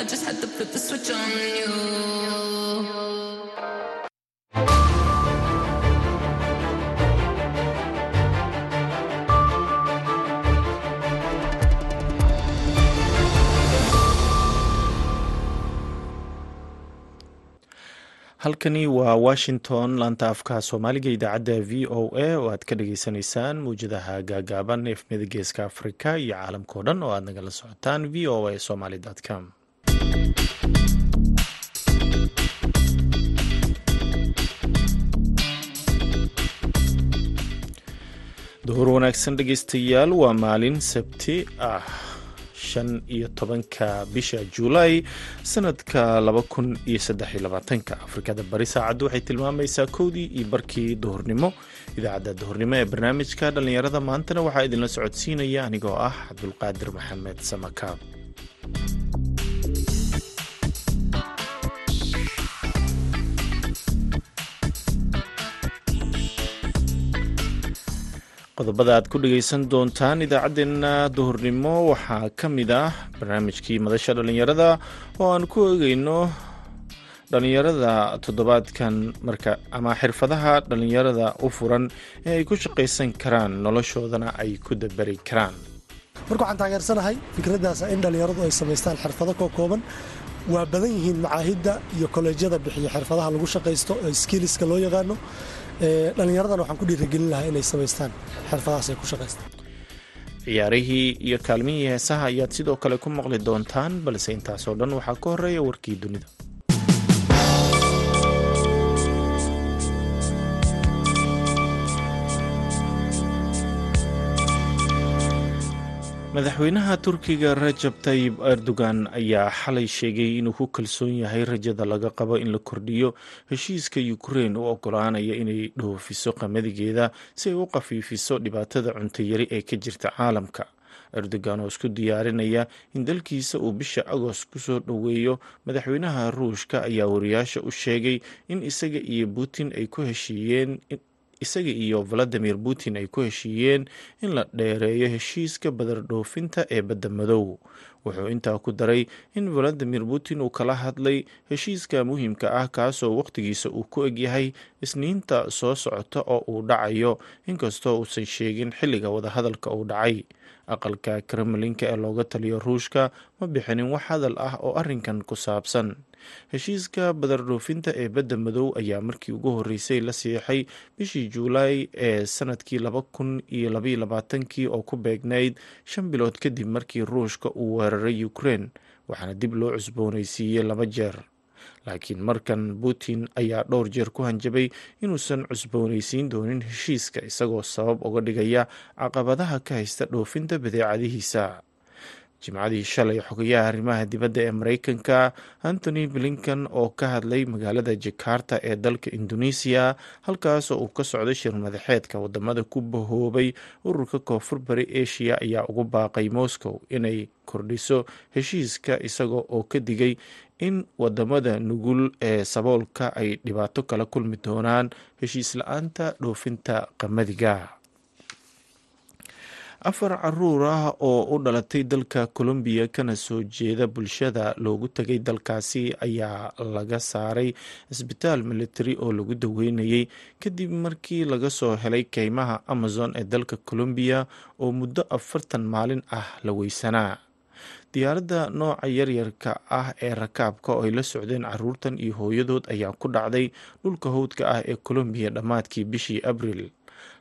I just had to flip the switch on you. halkani waa washington laanta afka soomaaliga idaacadda v o a oo aad ka dhageysanaysaan mawjadaha gaagaaban efmida geeska afrika iyo caalamkao dhan oo aad nagala socotaan v o a somaly com duhur wanaagsan dhegeystayaal waa maalin sabti ah shan iyo tobanka bisha juulaay sanadka laba kun iyo saddex iyo labaatanka. Afrikada bari saacaddu waxay tilmaamaysaa kowdii iyo barkii duhurnimo. Idaacadda duhurnimo ee barnaamijka dhallinyarada maantana waxaa idinla socodsiinaya anigoo ah cabdulqaadir maxamed samakaab qodobada aad ku dhegeysan doontaan idaacaddeenna duhurnimo waxaa ka mid ah barnaamijkii madasha dhallinyarada oo aan ku eegeyno dhallinyarada toddobaadkan. Marka ama xirfadaha dhallinyarada u furan ee ay ku shaqaysan karaan noloshoodana ay ku dabari karaan. Marka waxaan taageersanahay fikraddaas in dhallinyaradu ay samaystaan xirfado koo kooban. Waa badan yihiin macaahidda iyo kolleejyada bixiya xirfadaha lagu shaqaysto ee skiliska loo yaqaano dhallinyaradana waxaan ku dhiirigelin lahaa inay samaystaan xirfadahaas ku shaqaystaan. Ciyaarihii iyo kaalmihii heesaha ayaad sidoo kale ku maqli doontaan balse intaasoo dhan waxaa ka horreeya warkii dunida madaxweynaha turkiga rajab tayib erdogan ayaa xalay sheegay inuu ku kalsoon yahay rajada laga qabo in la kordhiyo heshiiska ukrein u ogolaanaya inay dhoofiso qamadigeeda si ay u qafiifiso dhibaatada cuntayari ee ka jirta caalamka. Erdogan oo isku diyaarinaya in dalkiisa uu bisha agost ku soo dhoweeyo madaxweynaha ruushka ayaa wariyaasha u sheegay in isaga iyo putin ay ku heshiiyeen isaga iyo valadimir putin ay ku heshiiyeen in la dheereeyo heshiiska badar dhoofinta ee badda madow. Wuxuu intaa ku daray in valadimir putin uu kala hadlay heshiiska muhiimka ah kaasoo wakhtigiisa uu ku egyahay isniinta soo socota oo uu dhacayo inkastoo uusan sheegin xilliga wadahadalka uu dhacay. Aqalka kremlinka ee looga taliyo ruushka ma bixinin wax hadal ah oo arrinkan ku saabsan heshiiska badar dhoofinta ee badda madow ayaa markii ugu horreysay la siixay bishii juulaay ee sannadkii laba kun iyo labaiyo labaatankii oo ku beegnayd shan bilood kadib markii ruushka uu weeraray ukrein waxaana dib loo cusboonaysiiyey laba jeer. Laakiin markan putin ayaa dhowr jeer ku hanjabay inuusan cusboonaysiin doonin heshiiska isagoo sabab uga dhigaya caqabadaha ka haysta dhoofinta badeecadihiisa jimcadii shalay xogayaha arrimaha dibadda ee mareykanka antony blinkan oo ka hadlay magaalada jakarta ee dalka indonesiya halkaasoo uu ka socday shir madaxeedka waddamada ku bahoobay ururka koonfur bari asia ayaa ugu baaqay moscow inay kordhiso heshiiska isaga oo ka digay in waddamada nugul ee saboolka ay dhibaato kala kulmi doonaan heshiis la'aanta dhoofinta qamadiga afar carruur ah oo u dhalatay dalka colombiya kana soo jeeda bulshada loogu tegay dalkaasi ayaa laga saaray cisbitaal military oo lagu daweynayay kadib markii laga soo helay keymaha amazon ee dalka colombiya oo muddo afartan maalin ah la weysanaa. Diyaaradda nooca yaryarka ah ee rakaabka oo ay la socdeen caruurtan iyo hooyadood ayaa ku dhacday dhulka howdka ah ee colombiya dhammaadkii bishii abril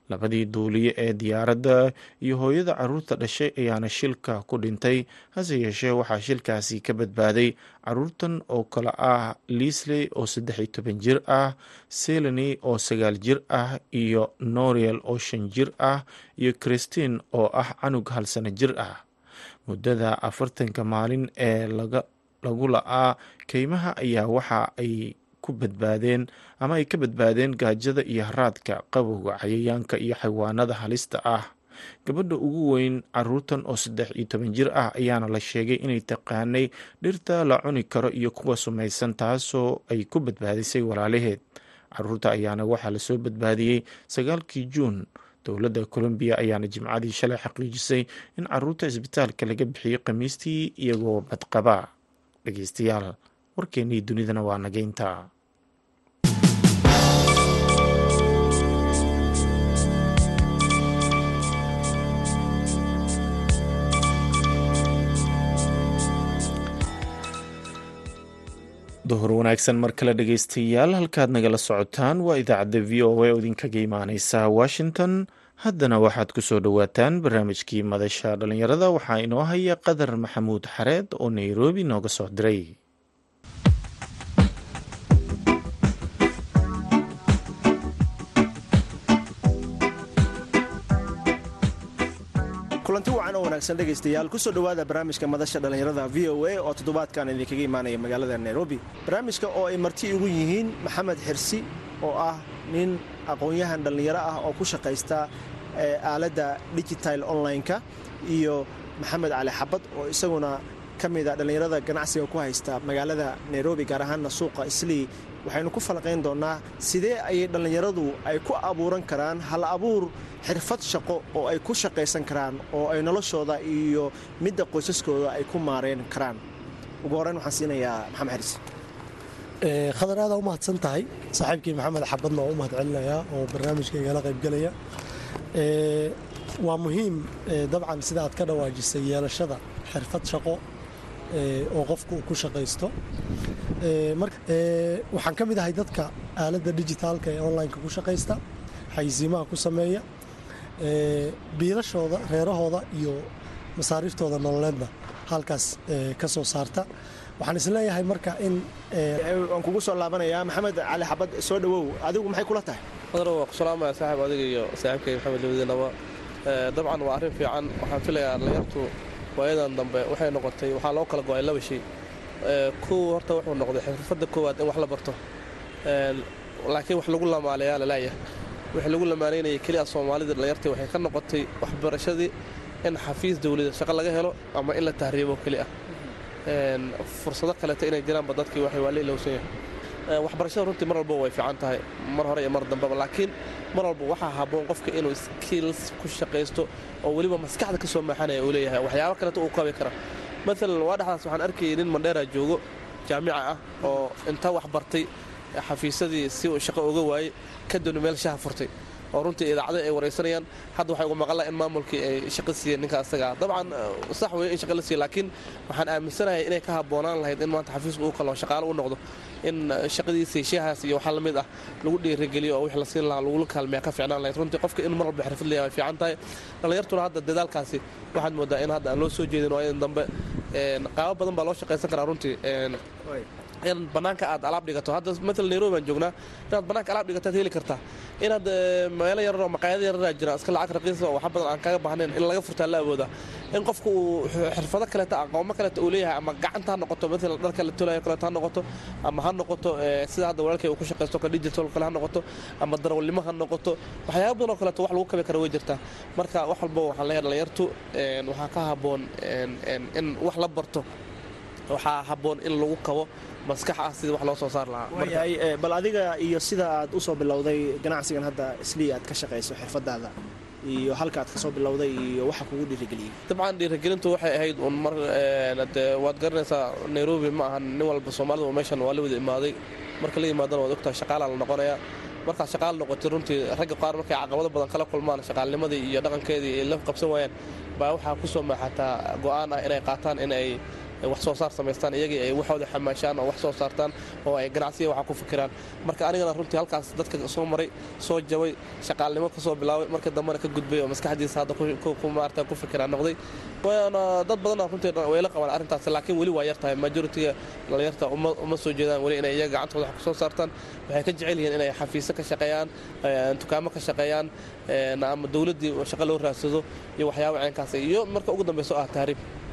labadii duuliye ee diyaaradda iyo hooyada carruurta dhashay ayaana shilka ku dhintay. Hase yeeshee waxaa shilkaasi ka badbaaday caruurtan oo kale ah lisley oo saddex iyo toban jir ah selani oo sagaal jir ah iyo noriel oo shan jir ah iyo christine oo ah canug hal sano jir ah. Muddada afartanka maalin ee lagu la-aa keymaha ayaa waxa ay ku badbaadeen ama ay ka badbaadeen gaajada iyo haraadka qabowga cayayaanka iyo xayawaanada halista ah. Gabadha ugu weyn caruurtan oo saddex iyo toban jir ah ayaana la sheegay inay taqaanay dhirta la cuni karo iyo kuwa sumaysan taasoo ay ku badbaadisay walaalaheed. Caruurta ayaana waxaa la soo badbaadiyey sagaalkii juun. Dowladda colombiya ayaana jimcadii shalay xaqiijisay in carruurta isbitaalka laga bixiyey khamiistii iyagoo badqaba dhegeystayaal warkeennii dunidana waa nageynta duhur wanaagsan mar kale dhegeystayaal halkaad nagala socotaan waa idaacadda v o a oo idinkaga imaaneysa washington. Haddana waxaad ku soo dhowaataan barnaamijkii madasha dhallinyarada waxaa inoo haya qadar maxamuud xareed oo nairobi nooga soo diray kulanti wacan oo wanaagsan dhegaystayaal. Kusoo dhowaada barnaamijka madasha dhallinyarada v o a oo toddobaadkan idinkaga imaanaya magaalada nairobi. Barnaamijka oo ay marti ugu yihiin maxamed xirsi oo ah nin aqoon-yahan dhallinyaro ah oo ku shaqaysta aaladda digital online-ka iyo maxamed cali xabad oo isaguna ka mid a dhallinyarada ganacsiga ku haysta magaalada nairobi gaar ahaanna suuqa islii waxaynu ku falaqayn doonnaa sidee ayay dhallinyaradu ay ku abuuran karaan hal abuur xirfad shaqo oo ay ku shaqaysan karaan oo ay noloshooda iyo midda qoysaskooda ay ku maareen karaan. Ugu horreyn waxaan siinayaa maxamed xaris. Khadar aadaa u mahadsan tahay? Saaxiibkii maxamed xabadna oo u mahad celinayaa oo barnaamijka igala qaybgelaya waa muhiim dabcan sida aad ka dhawaajisay yeelashada xirfad shaqo oo qofku uu ku shaqaysto. Waxaan ka mid ahay dadka aaladda dijitaalka ee onlineka ku shaqaysta xayisiimaha ku sameeya biilashooda reerahooda iyo masaariiftooda nololeedna halkaas ka soo saarta. Waxaan is leeyahay marka in waan kugu soo laabanayaa maxamed cali xabad soo dhowow adigu maxay kula tahay? Qadar waa ku salaamaya saaxib adiga iyo saaxiibkay maxamed labadiinaba dabcan waa arrin fiican. Waxaan filayaa dhallinyartu waayadan dambe waxay noqotay waxaa loo kala go'ay laba shay. Kow horta wuxuu noqday xirfadda koowaad in wax la barto. Laakiin wax lagu lamaalayaa lalayahay wixii lagu lamaanaynayay keliya soomaalida dhallinyartii waxay ka noqotay waxbarashadii in xafiis dawlada shaqo laga helo ama in la tahriibo keli ah fursado kaleeto inay jiraanba dadkii waxay waa la ilowsan yahay waxbarashada runtii mar walba way fiican tahay mar hore iyo mar dambeba laakiin mar walba waxaa habboon qofka inuu skills ku shaqaysto oo weliba maskaxda ka soo maaxanaya uu leeyahay. Waxyaabo kaleeto uu kabi kara. Maalan waa dhexdaas waxaan arkayay nin mandheera joogo jaamica ah oo inta wax bartay xafiisadii si uu shaqo uga waayey kadibna meel shaha furtay oo runtii idaacada ay waraysanayaan hadda waxay uga maqan laha in maamulkii ay shaqo siiyeen ninka asagaa dabcan sax weeye in shaqa la siiya laakiin waxaan aaminsanahay inay ka habboonaan lahayd in maanta xafiisku uu kaloo shaqaalo u noqdo in shaqadiisii sheehaas iyo waxaa la mid ah lagu dhiirigeliyo oo wix la siin lahaa lagula kaalmeeya ka fiicnaan lahayd. Runtii qofka in mar walba xirfad way fiican tahay. Dhallinyartuna hadda dadaalkaasi waxaad moodaa in hadda aan loo soo jeedin oo in dambe qaabo badan baa loo shaqaysan karaa runtii in banaanka aad alaab dhigato. Hadda maala nairobi baan joognaa inaad banaanka alaab dhigataad heli kartaa. Inaad meelo yararoo maqaayado yararaa jira iska lacag raqiisa oo waxa badan aan kaga baahnayn in laga furtaa la awooda. In qofku uu xirfado kaleeta aqoomo kaleeta uu leeyahay ama gacanta ha noqoto maalan dharka la tolayo kaleeto ha noqoto ama ha noqoto sida hadda walaalkay uu ku shaqaysto ka digital kale ha noqoto ama darawalnimo ha noqoto waxyaaba badan oo kaleeto wax lagu kabi kara way jirtaa. Marka wax walba waxaan leeyahay dhalinyartu waxaa ka habboon in wax la barto waxaa habboon in lagu kabo maskax ah sidii wax loo soo saar lahaa. Waayahay bal adiga iyo sida aad u soo bilowday ganacsigan hadda islii aad ka shaqayso xirfadaada iyo halka aad ka soo bilowday iyo waxa kugu dhiirigeliyey dabcan dhiirigelintu waxay ahayd un mar de waad garanaysaa nairobi ma ahan nin walba soomaalida meeshan waa la wada imaaday. Marka la yimaadana waad ogtahay shaqaalaa la noqonayaa markaad shaqaal noqotay runtii ragga qaar markay caqabado badan kala kulmaan shaqaalnimadii iyo dhaqankeedii ay la qabsan waayaan baa waxaa ku soo maaxataa go'aan ah inay qaataan in ay wax soo saar samaystaan iyagii ay waxooda xamaashaan oo wax soo saartaan oo ay ganacsiya waxa ku fikiraan. Marka anigana runtii halkaas dadka soo maray soo jabay shaqaalnimo ka bilaabay marka dambena ka gudbay oo maskaxdiisa hadda maarata ku fikiraan noqday. Dad badanna runtii way la qabaan arrintaas laakiin weli waa yar majoritiga dhalinyarta uma soo jeedaan weli inay iyaga gacantooda wax ku saartaan. Waxay ka jecel yihiin inay xafiiso ka shaqeeyaan dukaamo ka shaqeeyaan ama dowladdii shaqo loo raadsado iyo waxyaaba ceenkaas iyo marka ugu dambeyso ah tahriib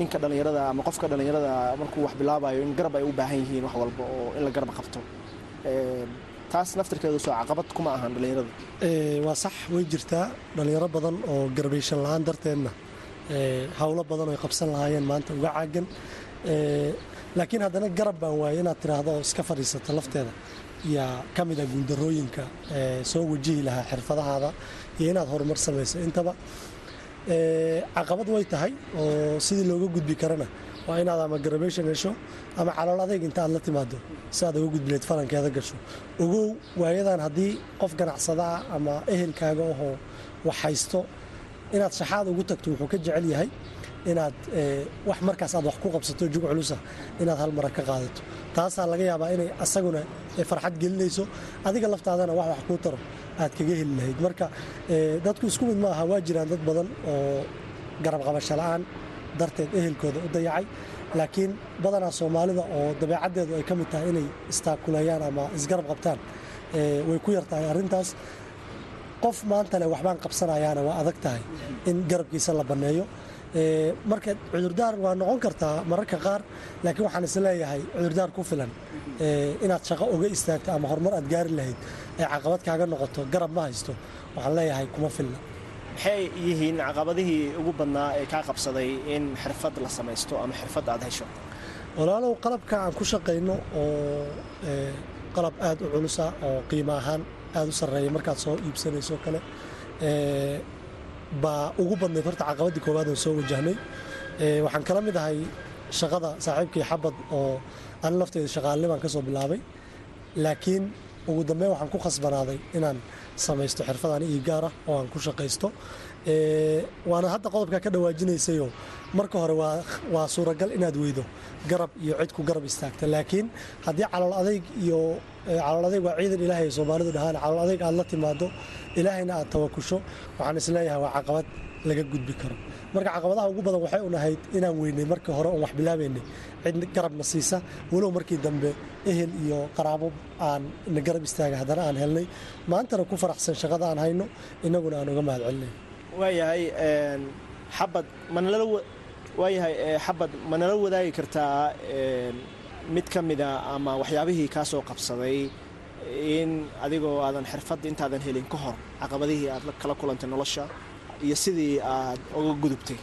ninka dhallinyarada ama qofka dhallinyarada markuu wax bilaabayo in garab ay u baahan yihiin wax walba oo in la garab qabto. Taas naftirkeedu soo caqabad kuma ahan dhallinyarada. Waa sax way jirtaa. Dhallinyaro badan oo garbayshan la'aan darteedna howlo badan oo ay qabsan lahaayeen maanta uga caagan laakiin haddana garab baan waayay inaad tiraahdo oo iska fadhiisata lafteeda. Yaa ka mid a guuldarooyinka soo wajihi lahaa xirfadahaada iyo inaad horumar samayso intaba caqabad way tahay oo sidii looga gudbi karana waa inaad ama garabation hesho ama calool adayg inta aad la timaado si aad uga gudbileed falankeeda gasho. Ogow waayadan haddii qof ganacsadaa ama ehelkaaga ahoo wax haysto inaad shaxaad ugu tagto wuxuu ka jecel yahay inaad wax markaas aad wax ku qabsato jug culusa inaad hal ka qaadato. Taasaa laga yaabaa inay asaguna farxad gelinayso. Adiga laftaadana wax wax kuu taro aad kaga heli lahayd. Marka dadku isku mid maaha waa jiraan dad badan oo garab qabasho la'aan darteed ehelkooda u dayacay. Laakiin badanaa soomaalida oo dabeecaddeedu ay ka mid tahay inay istaakuleeyaan ama isgarab qabtaan way ku yar tahay qof maanta leh waxbaan qabsanayaana waa adag tahay in garabkiisa la banneeyo marka cudurdaar waa noqon kartaa mararka qaar laakiin waxaan is leeyahay cudurdaar ku filan. Inaad shaqo uga istaagto ama horumar aad gaari lahayd ay caqabad kaaga noqoto garab ma haysto. Waxaan leeyahay kuma filna. Maxay yihiin caqabadihii ugu badnaa ee kaa qabsaday in xirfad la samaysto ama xirfad aad hesho? Walaalow qalabka aan ku shaqayno oo qalab aad u culusa oo qiimo ahaan aad u sarreeya markaad soo iibsanayso kale baa ugu badnayd horta caqabadii koowaad oo soo wajahnay. Waxaan kala mid ahay shaqada saaxiibkii xabad oo an lafteeda shaqaalnimaan ka soo bilaabay. Laakiin ugu dambeyn waxaan ku khasbanaaday inaan samaysto xirfadaan ii gaar ah oo aan ku shaqaysto. Waana hadda qodobkaa ka dhawaajinaysayoo marka hore waa suuragal inaad weydo garab iyo cid ku garab istaagta. Laakiin haddii calool adayg iyo calool adayg waa ciidan ilaahay ay soomaalidu dhahaan calool adayg aad la timaado ilaahayna aad tawakusho. Waxaan is leeyahay waa caqabad laga gudbi karo. Marka caqabadaha ugu badan waxay un ahayd inaan weynay markii hore oon wax bilaabaynay cid garabna siisa. Walow markii dambe ehel iyo qaraabo aan na garab istaaga haddana aan helnay. Maantana ku faraxsan shaqada aan hayno innaguna aan uga mahad celinay. Waayahay xabad manala waayahay xabad ma nala wadaagi kartaa mid ka mida ama waxyaabihii kaa soo qabsaday in adigoo aadan xirfad intaadan helin ka hor caqabadihii aad kala kulantay nolosha iyo sidii aad uga gudubtay.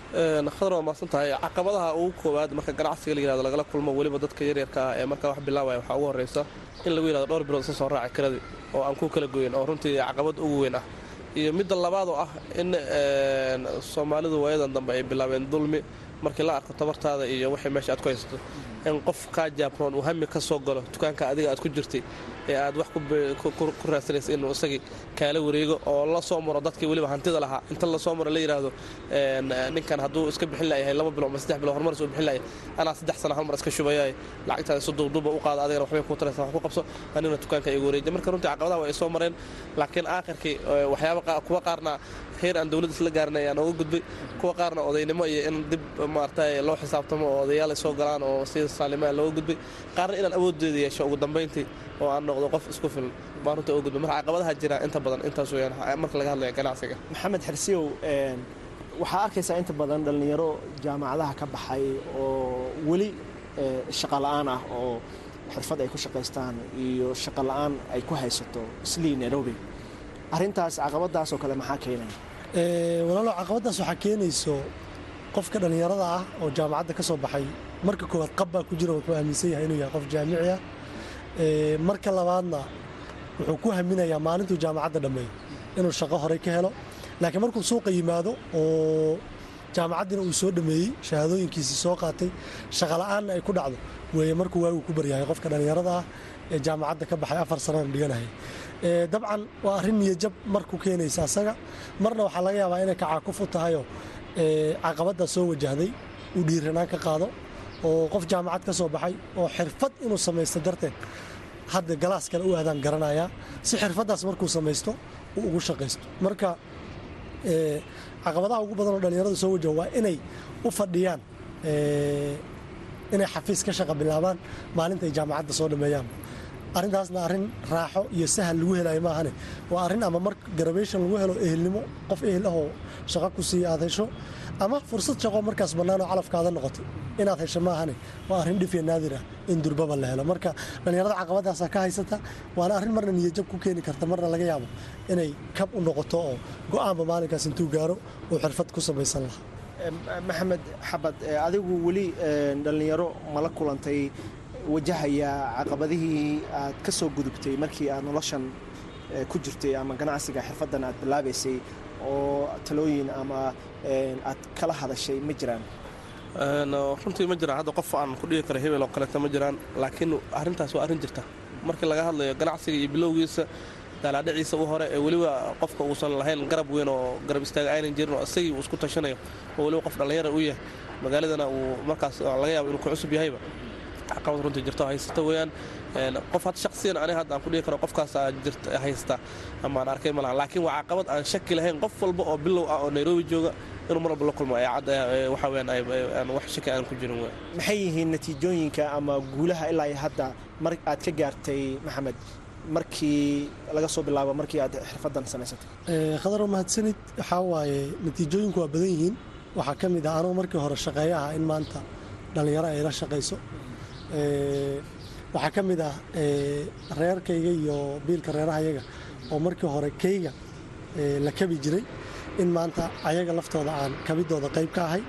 Khadar waa maadsan tahay caqabadaha ugu koowaad marka ganacsiga la yiraahdo lagala kulmo weliba dadka yaryarka ah ee markaa wax bilaabaya waxaa ugu horreysa in lagu yiraahdo dhowr bilood isa soo raaca kiradii oo aan ku kala goyin oo runtii caqabad ugu weyn ah. Iyo midda labaad oo ah in soomaalidu waayadan dambe ay bilaabeen dulmi markii la arko tabartaada iyo wixii meesha aad ku haysato in qof kaa jaabroon uu hami ka soo galo dukaanka adiga aad ku jirtay ee aad wax ku raadsanaysa inuu isagii kaala wareego oo la soo maro dadkii weliba hantida lahaa. Inta la soo maro la yidhaahdo ninkan hadduu iska bixin layahay laba bilo ama saddex bilo horumar soo bixin laya anaa saddex sana hal iska shubayay lacagtaada si duubduuba u qaada adigana waxbay kuu taraysa wax ku qabso. Aniguna dukaanka igu wareejiya marka runtii caqabadaha waa ay mareen laakiin aakhirkii waxyaaba kuwa qaarna heer aan dowladda isla gaarin ayaan uga gudbay. Kuwa qaarna odaynimo iyo in dib maaragtay loo xisaabtamo oo odayaal ay galaan oo sida saalimaa looga gudbay qaarna inaan awooddeeda yeesho. Ugu dambayntii oo aan noqdo qof isku filan baan runta uga gudbay marka caqabadaha jira inta badan intaas weyaan marka laga hadlaya ganacsiga. Maxamed xersiyow waxaa arkaysaa inta badan dhallinyaro jaamacadaha ka baxay oo weli shaqa la'aan ah oo xirfad ay ku shaqaystaan iyo shaqa la'aan ay ku haysato islii nairobi. Arrintaas caqabadaas oo kale maxaa keenaya walaalo caqabadaas waxaa keenayso qofka dhallinyarada ah oo jaamacadda ka soo baxay marka koowaad qab baa ku jira wuxuu aaminsan yahay inuu yahay qof jaamici ah. Marka labaadna wuxuu ku haminayaa maalintuu jaamacadda dhammeeyo inuu shaqo horey ka helo. Laakiin markuu suuqa yimaado oo jaamacaddina uu soo dhameeyey shahaadooyinkiisii soo qaatay shaqola'aanna ay ku dhacdo weeye markuu waagu ku baryahay qofka dhallinyarada ah ee jaamacadda ka baxay afar sanana dhiganaya dabcan waa arrin niyajab marku keenaysa asaga. Marna waxaa laga yaabaa inay kacaakuf u tahayoo caqabaddaa soo wajahday uu dhiiranaan ka qaado oo qof jaamacad ka soo baxay oo xirfad inuu samaysto darteed hadda galaas kale u aadaan garanayaa si xirfaddaas markuu samaysto uu ugu shaqaysto. Marka caqabadaha ugu badan oo dhallinyarada soo wajaha waa inay u fadhiyaan inay xafiis ka shaqa bilaabaan maalinta ay jaamacadda soo dhameeyaan. Arrintaasna arrin raaxo iyo sahal lagu helayo maahane. Waa arrin ama mar garabation lagu helo ehelnimo qof ehel ahoo shaqo ku siiya aad hesho ama fursad shaqo markaas bannaanoo calafkaada noqotay inaad hesho maahane waa arrin dhifya naadir ah in durbaba la helo. Marka dhallinyarada caqabadaasaa ka haysata waana arrin marna niyajab ku keeni karta. Marna laga yaabo inay kab u noqoto oo go'aanba maalinkaas intuu gaaro uu xirfad ku samaysan lahaa. Maxamed xabad adigu weli dhallinyaro mala kulantay wajahaya caqabadihii aad ka soo gudubtay markii aad noloshan ku jirtay ama ganacsiga xirfaddan aad bilaabaysay oo talooyin ama aad kala hadashay ma jiraan? Runtii ma jiraan. Hadda qof aan ku dhigi karo hebel oo kaleeta ma jiraan. Laakiin arrintaas waa arrin jirta. Markii laga hadlayo ganacsiga iyo bilowgiisa daalaadhiciisa u hore ee weliba qofka uusan lahayn garab weyn oo garab istaaga aynan jirin oo isagii uu isku tashanayo oo weliba qof dhallinyara u yahay magaaladana uu markaas laga yaabo inuu ku cusub yahayba caqabad runtii jirto haysata weeyaan. Qof had shaqsiyan aniga hadda aan ku dhihi karo qofkaas haysta ama aan arkay malaha laakiin waa caqabad aan shaki lahayn qof walba oo bilow ah oo nairobi jooga inuu mar walba la kulmo. Ee cad waxa weeyaan wax shaki aan ku jirin maxay yihiin natiijooyinka ama guulaha ilaa hadda mar aad ka gaartay maxamed? Markii laga soo bilaabo markii aad xirfaddan samaysatay khadaro mahadsanid waxaa waaye natiijooyinku waa badan yihiin. Waxaa ka mid ah anugu markii hore shaqeeyo aha in maanta dhallinyaro ay la shaqayso waxaa ka mid ah reerkayga iyo biilka reerahayaga oo markii hore kayga la kabi jiray in maanta ayaga laftooda aan kabidooda qayb ka ahay.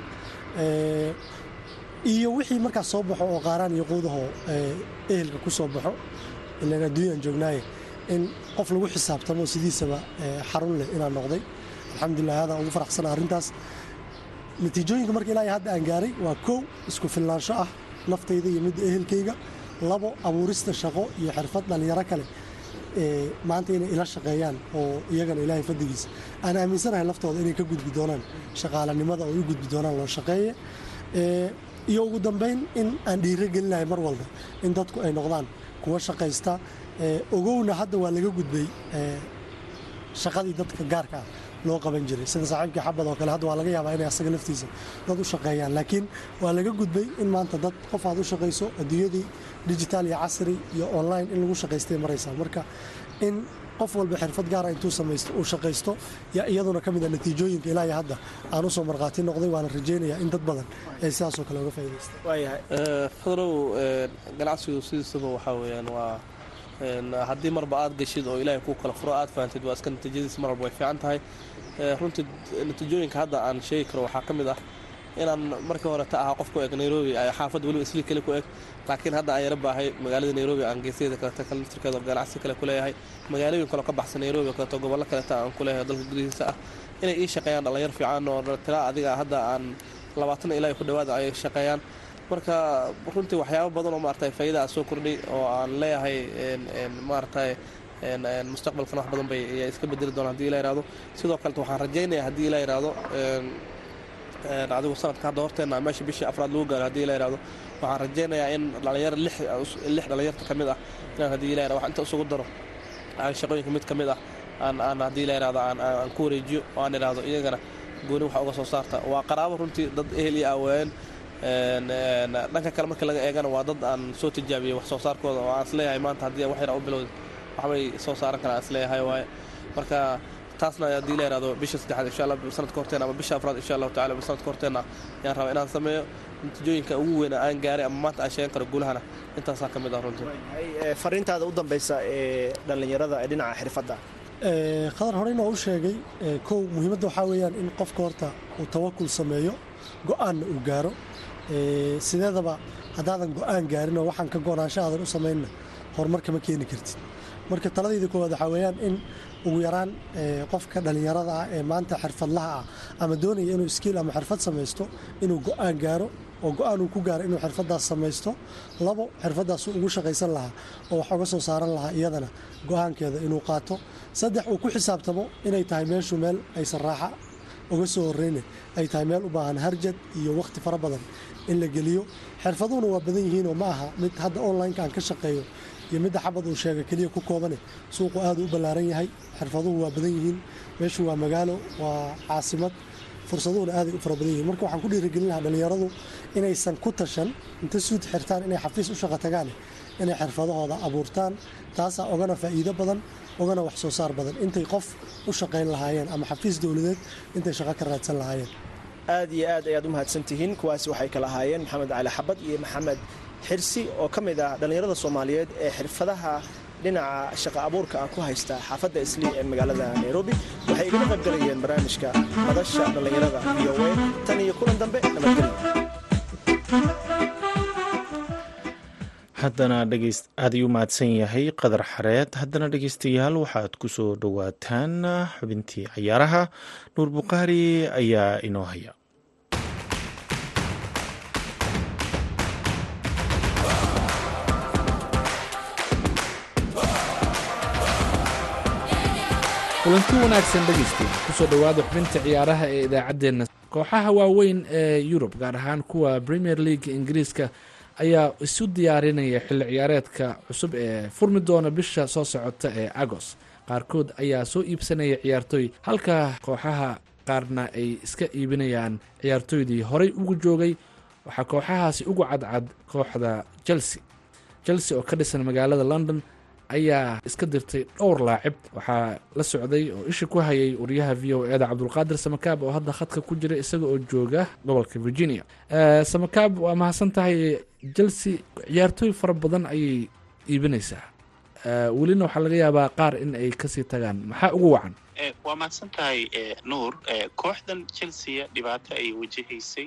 Iyo wixii markaas soo baxo oo qaaraan iyo quudahoo ehelka ku soo baxo ilaan adduunyaan joognaaye in qof lagu xisaabtamo sidiisaba xarun leh inaan noqday. Alxamdulilah aadaan ugu faraxsana arrintaas. Natiijooyinka marka ilaa hadda aan gaaray waa kow isku filnaansho ah naftayda iyo midda ehelkayga labo abuurista shaqo iyo xirfad dhallinyaro kale maanta inay ila shaqeeyaan oo iyagana ilaahay faddigiisa aan aaminsanahay laftooda inay ka gudbi doonaan shaqaalanimada oo u gudbi doonaan loo shaqeeye. Iyo ugu dambayn in aan dhiiro gelinahay mar walba in dadku ay noqdaan kuwa shaqaysta. Ogowna hadda waa laga gudbay shaqadii dadka gaarka ah loo qaban jiray. Sida saaxiibkii xabad oo kale hadda waa laga yaabaa inay asaga laftiisa dad u shaqeeyaan. Laakiin waa laga gudbay in maanta dad qof aad u shaqayso adduunyadii digital iyo casri iyo online in lagu shaqaystay maraysaa. Marka in qof walba xirfad gaara intuu samaysto uu shaqaysto yaa iyaduna ka mid a natiijooyinka ilaa iyo hadda aan u soo markhaati noqday waana rajaynayaa in dad badan ay sidaasoo kale uga faa'idaystaan waayahay fadrow ganacsigu sidiisaba waxaa weeyaan waa haddii marba aad gashid oo ilaahay kuu kala furo aad fahantid waa iska natiijadiis mar way fiican tahay. Runtii natiijooyinka hadda aan sheegi karo waxaa ka mid ah inaan markii hore ta ahaa qof ku eg nairobi xaafadda weliba isli kale ku eg laakiin hadda aan yara baahay magaalada nairobi aan geesyada kaleeto kalaftirkeeda ganacsi kale ku magaalooyin kaleo ka baxsan nairobi kaleeto gobollo kaleeta aan ku dalka gudihiisa ah inay ii shaqeeyaan dhalinyar fiican oo tilaa adiga hadda aan labaatan ilaa ku dhawaada ay shaqeeyaan marka runtii waxyaabo badan oo maaragtay faa'iida aan soo kordhay oo aan leeyahay maaragtay mustaqbalkan wax badan bay iska bedeli doonaan haddii ila yihahdo sidoo kaleta waxaan rajaynayaa haddii ila yihahdo adigu sanadka hadda horteenna meesha bishii afraad lagu gaaro haddii ila yihahdo waxaan rajaynayaa in dhalinyaro lix dhalinyarta ka mid ah inaan haddii ila wax inta isugu daro aan shaqooyinka mid ka mid ah aan haddii ila yihahdo aan ku wareejiyo oo aan idhaahdo iyagana gooni waxa uga soo saarta. Waa qaraabo runtii dad ehel iyo aaween dhanka kale markii laga eegana waa dad aan soo tijaabiyey wax soo saarkooda oo aan is leeyahay maanta haddii wax yara u bilowda waxbay soo saaran karaan is leeyahay waaye. Marka taasna haddii la yihahdo bisha saddexaad insha allah sanadka horteena ama bisha afraad insha allahu tacala sanadka horteena ayaan rabaa inaan sameeyo natiijooyinka ugu weyna aan gaaray ama maanta aan sheegan karo guulahana. Intaasaa ka mid ah runtii. Fariintaada u dambaysa ee dhallinyarada ee dhinaca xirfadda? Khadar horeyna oo u sheegay kow muhiimadda waxaa weeyaan in qofka horta uu tawakul sameeyo go'aanna uu gaaro sideedaba haddaadan go'aan gaarin oo waxaan ka go-naansho aadan u samaynna horumar kama keeni kartid. Marka taladayda koowaad waxaa weeyaan in ugu yaraan qofka dhallinyarada ah ee maanta xirfadlaha ah ama doonaya inuu skiil ama xirfad samaysto inuu go'aan gaaro oo go'aan uu ku gaaro inuu xirfadaas samaysto labo xirfadaasuu ugu shaqaysan lahaa oo wax uga soo saaran lahaa iyadana go'aankeeda inuu qaato. Saddex uu ku xisaabtamo inay tahay meeshu meel aysan raaxa uga soo horeyne ay tahay meel u baahan harjad iyo wakhti fara badan in la geliyo. Xirfaduhuna waa badan yihiinoo ma aha mid hadda online-ka aan ka shaqeeyo iyo midda xabad uu sheega keliya ku koobane suuqu aad u ballaaran yahay xirfaduhu waa badan yihiin meeshu waa magaalo waa caasimad fursaduhuna aaday u fara badan yihiin. Marka waxaan ku dhiirigelin lahaa dhallinyaradu inaysan ku tashan inta suud xirtaan inay xafiis u shaqo tagaan inay xirfadahooda abuurtaan taasaa ogana faa'iido badan ogana wax soo saar badan. Intay qof u shaqayn lahaayeen ama xafiis dowladeed intay shaqo ka raadsan lahaayeen aad iyo aad ayaad u mahadsan tihiin kuwaasi waxay kala ahaayeen maxamed cali xabad iyo maxamed xirsi oo ka mid ah dhallinyarada soomaaliyeed ee xirfadaha dhinaca shaqa abuurka ah ku haysta xaafadda islii ee magaalada nairobi. Waxay igala qaybgalayeen barnaamijka madasha dhallinyarada v o a tan iyo kulan dambe. Nabadgelyo haddana aad ayuu mahadsan yahay qadar xareed. Haddana dhegeystayaal waxaad ku soo dhowaataan xubintii cayaaraha nuur bukhaari ayaa inoo haya. Kulanti wanaagsan dhegeystiina ku soo dhowaada xubinta ciyaaraha ee idaacaddeenna. Kooxaha waaweyn ee yurub gaar ahaan kuwa premier league ingiriiska ayaa isu diyaarinaya xilli ciyaareedka cusub ee furmi doona bisha soo socota ee agos qaarkood ayaa soo iibsanaya ciyaartooy halka kooxaha qaarna ay iska iibinayaan ciyaartooydii horey ugu joogay. Waxaa kooxahaasi ugu cadcad kooxda chelsea. Chelsea oo ka dhisan magaalada london ayaa iska dirtay dhowr laacib. Waxaa la socday oo isha ku hayay wariyaha v o eda cabdulqaadir samakaab oo hadda khadka ku jira isaga oo jooga gobolka virginia. Samakaab waa mahadsan tahay chelsea ciyaartooy fara badan ayay iibinaysaa. Welina waxaa laga yaabaa qaar in ay ka sii tagaan. Maxaa ugu wacan? Waa mahadsan tahay nuur. Kooxdan chelsea dhibaato ay wajahaysay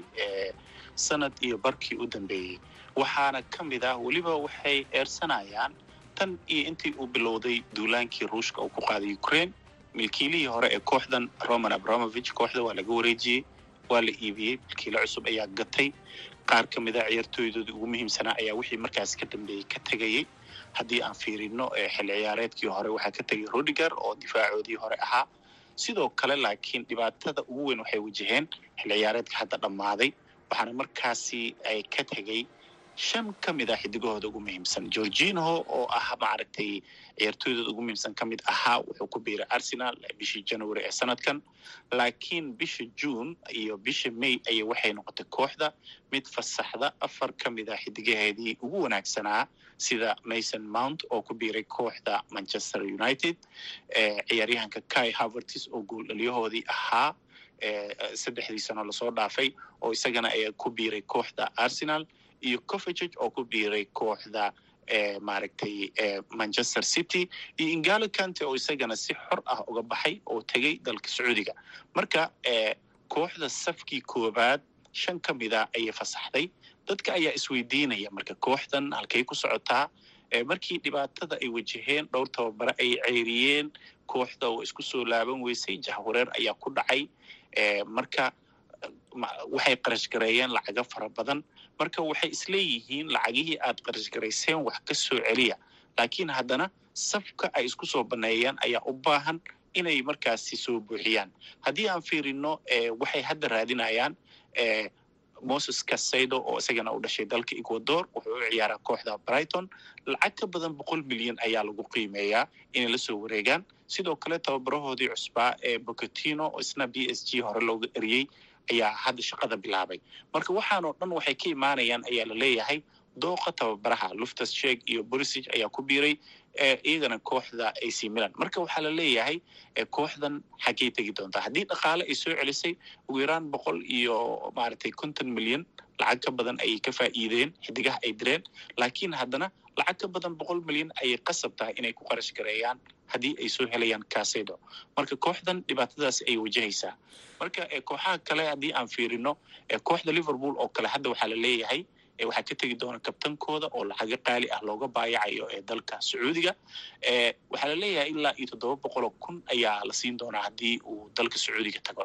sanad iyo barkii u dambeeyey. Waxaana ka mid ah weliba waxay eersanayaan tan iyo intii uu bilowday duulaankii ruushka uu ku qaaday ukraine milkiilihii hore ee kooxdan roman abramovich kooxda waa laga wareejiyey waa la iibiyey milkiile cusub ayaa gatay. Qaar ka mid a ciyaartooydoodii ugu muhiimsanaa ayaa wixii markaas ka dambeeyey ka tegayey haddii aan fiirino xilli ciyaareedkii hore waxaa ka tegay rodiger oo difaacoodii hore ahaa. Sidoo kale laakiin dhibaatada ugu weyn waxay wajaheen xilli ciyaareedka hadda dhammaaday waxaana markaasi ay ka tegey shan ka mid ah xidigahooda ugu muhiimsan georginho oo ah maaragtay ciyaartooydooda ugu muhiimsan ka mid ahaa wuxuu ku biiray arsenal bishii january ee sanadkan laakiin bisha june iyo bisha may ayay waxay noqotay kooxda mid fasaxda afar ka mid ah xidigaheedii ugu wanaagsanaa sida mason mount oo ku biiray kooxda manchester united ciyaaryahanka kai havertis oo gooldhaliyahoodii ahaa saddexdii sano la soo dhaafay oo isagana ayaa ku biiray kooxda arsenal iyo covegeg oo ku biiray kooxda maaragtay manchester city. Iyo ingalo kante oo isagana si xor ah uga baxay oo tegey dalka sacuudiga. Marka kooxda safkii koobaad shan ka mida ayay fasaxday. Dadka ayaa isweydiinaya marka kooxdan halkay ku socotaa markii dhibaatada ay wajaheen dhowr tababare ay ceyriyeen kooxda oo isku soo laaban weysay jahwareer ayaa ku dhacay. Marka waxay qarash gareeyeen lacago fara badan marka waxay isleeyihiin lacagihii aad qarash garayseen wax ka soo celiya. Laakiin haddana safka ay isku soo baneeyeen ayaa u baahan inay markaasi soo buuxiyaan. Haddii aan fiirino waxay hadda raadinayaan moses casaido oo isagana u dhashay dalka ecuador wuxuu u ciyaaraa kooxda brighton. Lacag ka badan boqol milyan ayaa lagu qiimeeyaa inay la soo wareegaan. Sidoo kale tababarahoodii cusbaa ee bocotino oo isna b s g hore looga eriyey ayaa hadda shaqada bilaabay. Marka waxaanoo dhan waxay ka imaanayaan ayaa la leeyahay dooqa tababaraha luftas sheeg iyo borisig ayaa ku biiray iyagana kooxda ac milan. Marka waxaa la leeyahay kooxdan xaggay tegi doontaa? Haddii dhaqaale ay soo celisay ugu yaraan boqol iyo maaragtay konton milyan lacag ka badan ayay ka faa'iideen xidigaha ay direen. Laakiin haddana lacag ka badan boqol milyan ayay qasab tahay inay ku qarash gareeyaan haddii ay soo helayaan casedo marka kooxdan dhibaatadaas ay wajahaysaa. Marka kooxaha kale haddii aan fiirino kooxda liverpool oo kale hadda waxaa la leeyahay waxaa ka tegi doona kabtankooda oo lacago qaali ah looga baayacayo ee dalka sacuudiga. Waxaa la leeyahay ilaa iyo toddoba boqoloo kun ayaa la siin doonaa haddii uu dalka sacuudiga tago.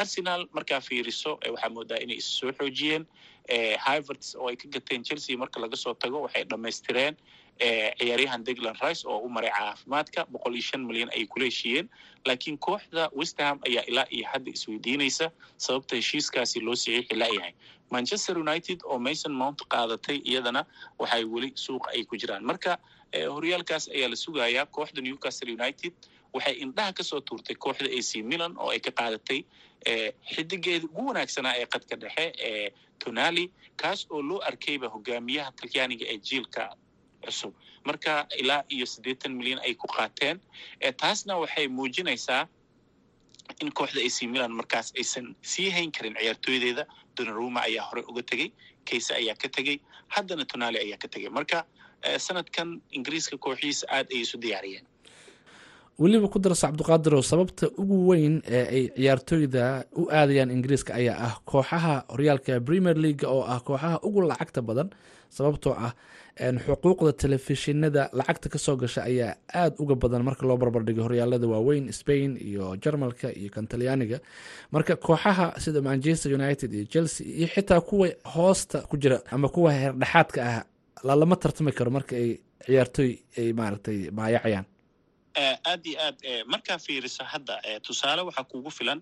Arsenal markaa fiiriso waxaa moodaa inay is soo xoojiyeen. Hiverts oo ay ka gateen chelsea marka laga soo tago waxay dhammaystireen ciyaaryahan degland rice oo u maray caafimaadka boqol iyo shan milyan ayay kula heshiiyeen. Laakiin kooxda westerham ayaa ilaa iyo hadda isweydiinaysa sababta heshiiskaasi loo saxiixi la'yahay manchester united oo mason mount qaadatay iyadana waxay weli suuqa ay ku jiraan. Marka horyaalkaas ayaa la sugayaa kooxda newcastle united waxay indhaha ka soo tuurtay kooxda ac milan oo ay ka qaadatay xidigeeda ugu wanaagsanaa ee qadka dhexe ee tonali kaas oo loo arkayba hogaamiyaha talyaaniga ee jiilka cusub. Marka ilaa iyo siddeetan milyan ay ku qaateen taasna waxay muujinaysaa in kooxda ac milan markaas aysan sii hayn karin ciyaartooydeeda. Donaruma ayaa horey uga tegey kayse ayaa ka tegey haddana tonali ayaa ka tegey. Marka sanadkan ingiriiska kooxihiisa aad ayay isu diyaariyeen. Weliba ku darso cabdiqaadirow sababta ugu weyn ee ay ciyaartooyda u aadayaan ingiriiska ayaa ah kooxaha horyaalka premier leaga oo ah kooxaha ugu lacagta badan sababtoo ah xuquuqda telefishinada lacagta ka soo gasha ayaa aada uga badan marka loo barbardhigo horyaalada waaweyn spain iyo jarmalka iyo kan talyaaniga. Marka kooxaha sida manchester united iyo chelsea iyo xitaa kuwa hoosta ku jira ama kuwa heerdhexaadka ah lalama tartami karo marka ay ciyaartooy ay maaragtay baayacayaan. Aad iyo aad markaa fiiriso hadda tusaale waxaa kugu filan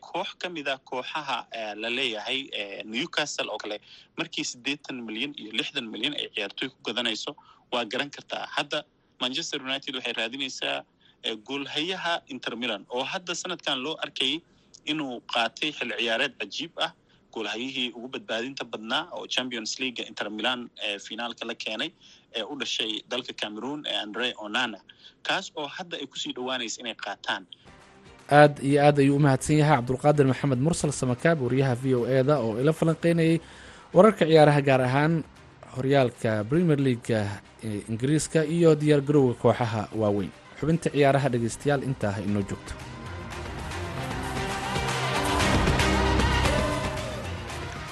koox ka mid a kooxaha la leeyahay newcastle oo kale markii siddeetan milyan iyo lixdan milyan ay ciyaartooy ku gadanayso waa garan kartaa hadda manchester united waxay raadinaysaa goolhayaha inter milan oo hadda sanadkan loo arkayay inuu qaatay xil ciyaareed cajiib ah goolhayihii ugu badbaadinta badnaa oo champions leaga inter milan finaalka la keenay ee u dhashay dalka cameroon ee andre onana. Kaas oo hadda ay ku sii dhowaanaysa inay qaataan aad iyo aad ayuu u mahadsan yahay. Cabdulqaadir maxamed mursal samakaab wariyaha v o e oo ila falanqeynayay wararka ciyaaraha gaar ahaan horyaalka premier leaga ingiriiska iyo diyaar garowga kooxaha waaweyn. Xubinta ciyaaraha dhegeystayaal intaa ha inoo joogto.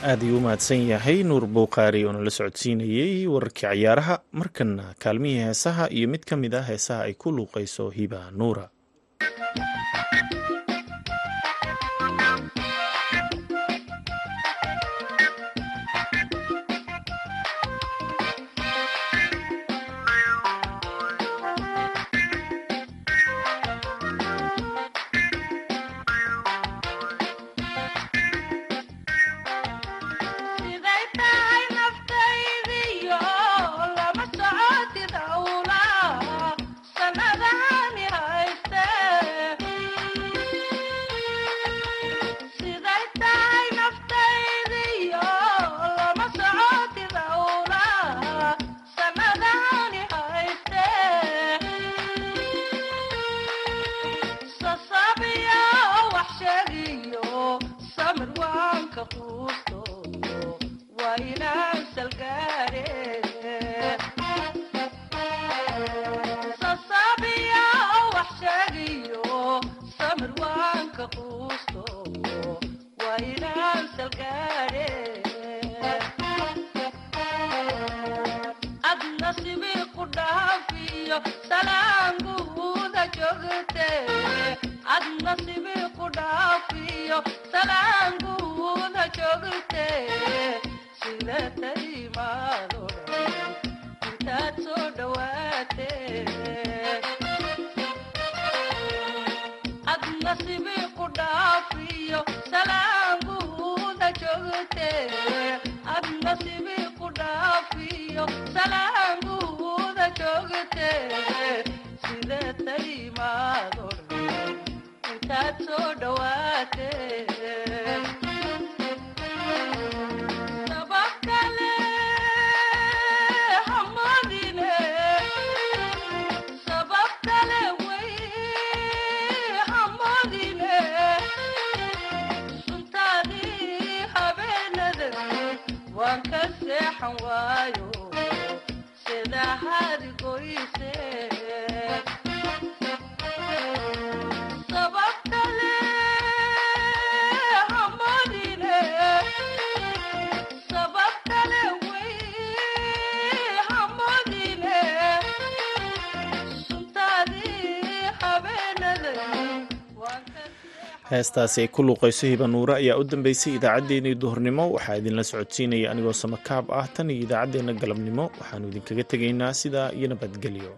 Aad ayuu u mahadsan yahay nuur bowqaari oo nala socodsiinayey wararkii ciyaaraha. Markana kaalmihii heesaha iyo mid ka mid ah heesaha ay ku luuqayso hiba nuura Thank you. soo dhawa heestaasi ay ku luuqayso hiba nuure ayaa u dambeysay idaacaddeenii duhurnimo. Waxaa idinla socodsiinaya anigoo samakaab ah. Tan iyo idaacaddeenna galabnimo waxaannu idinkaga tegaynaa sidaa iyo nabadgelyo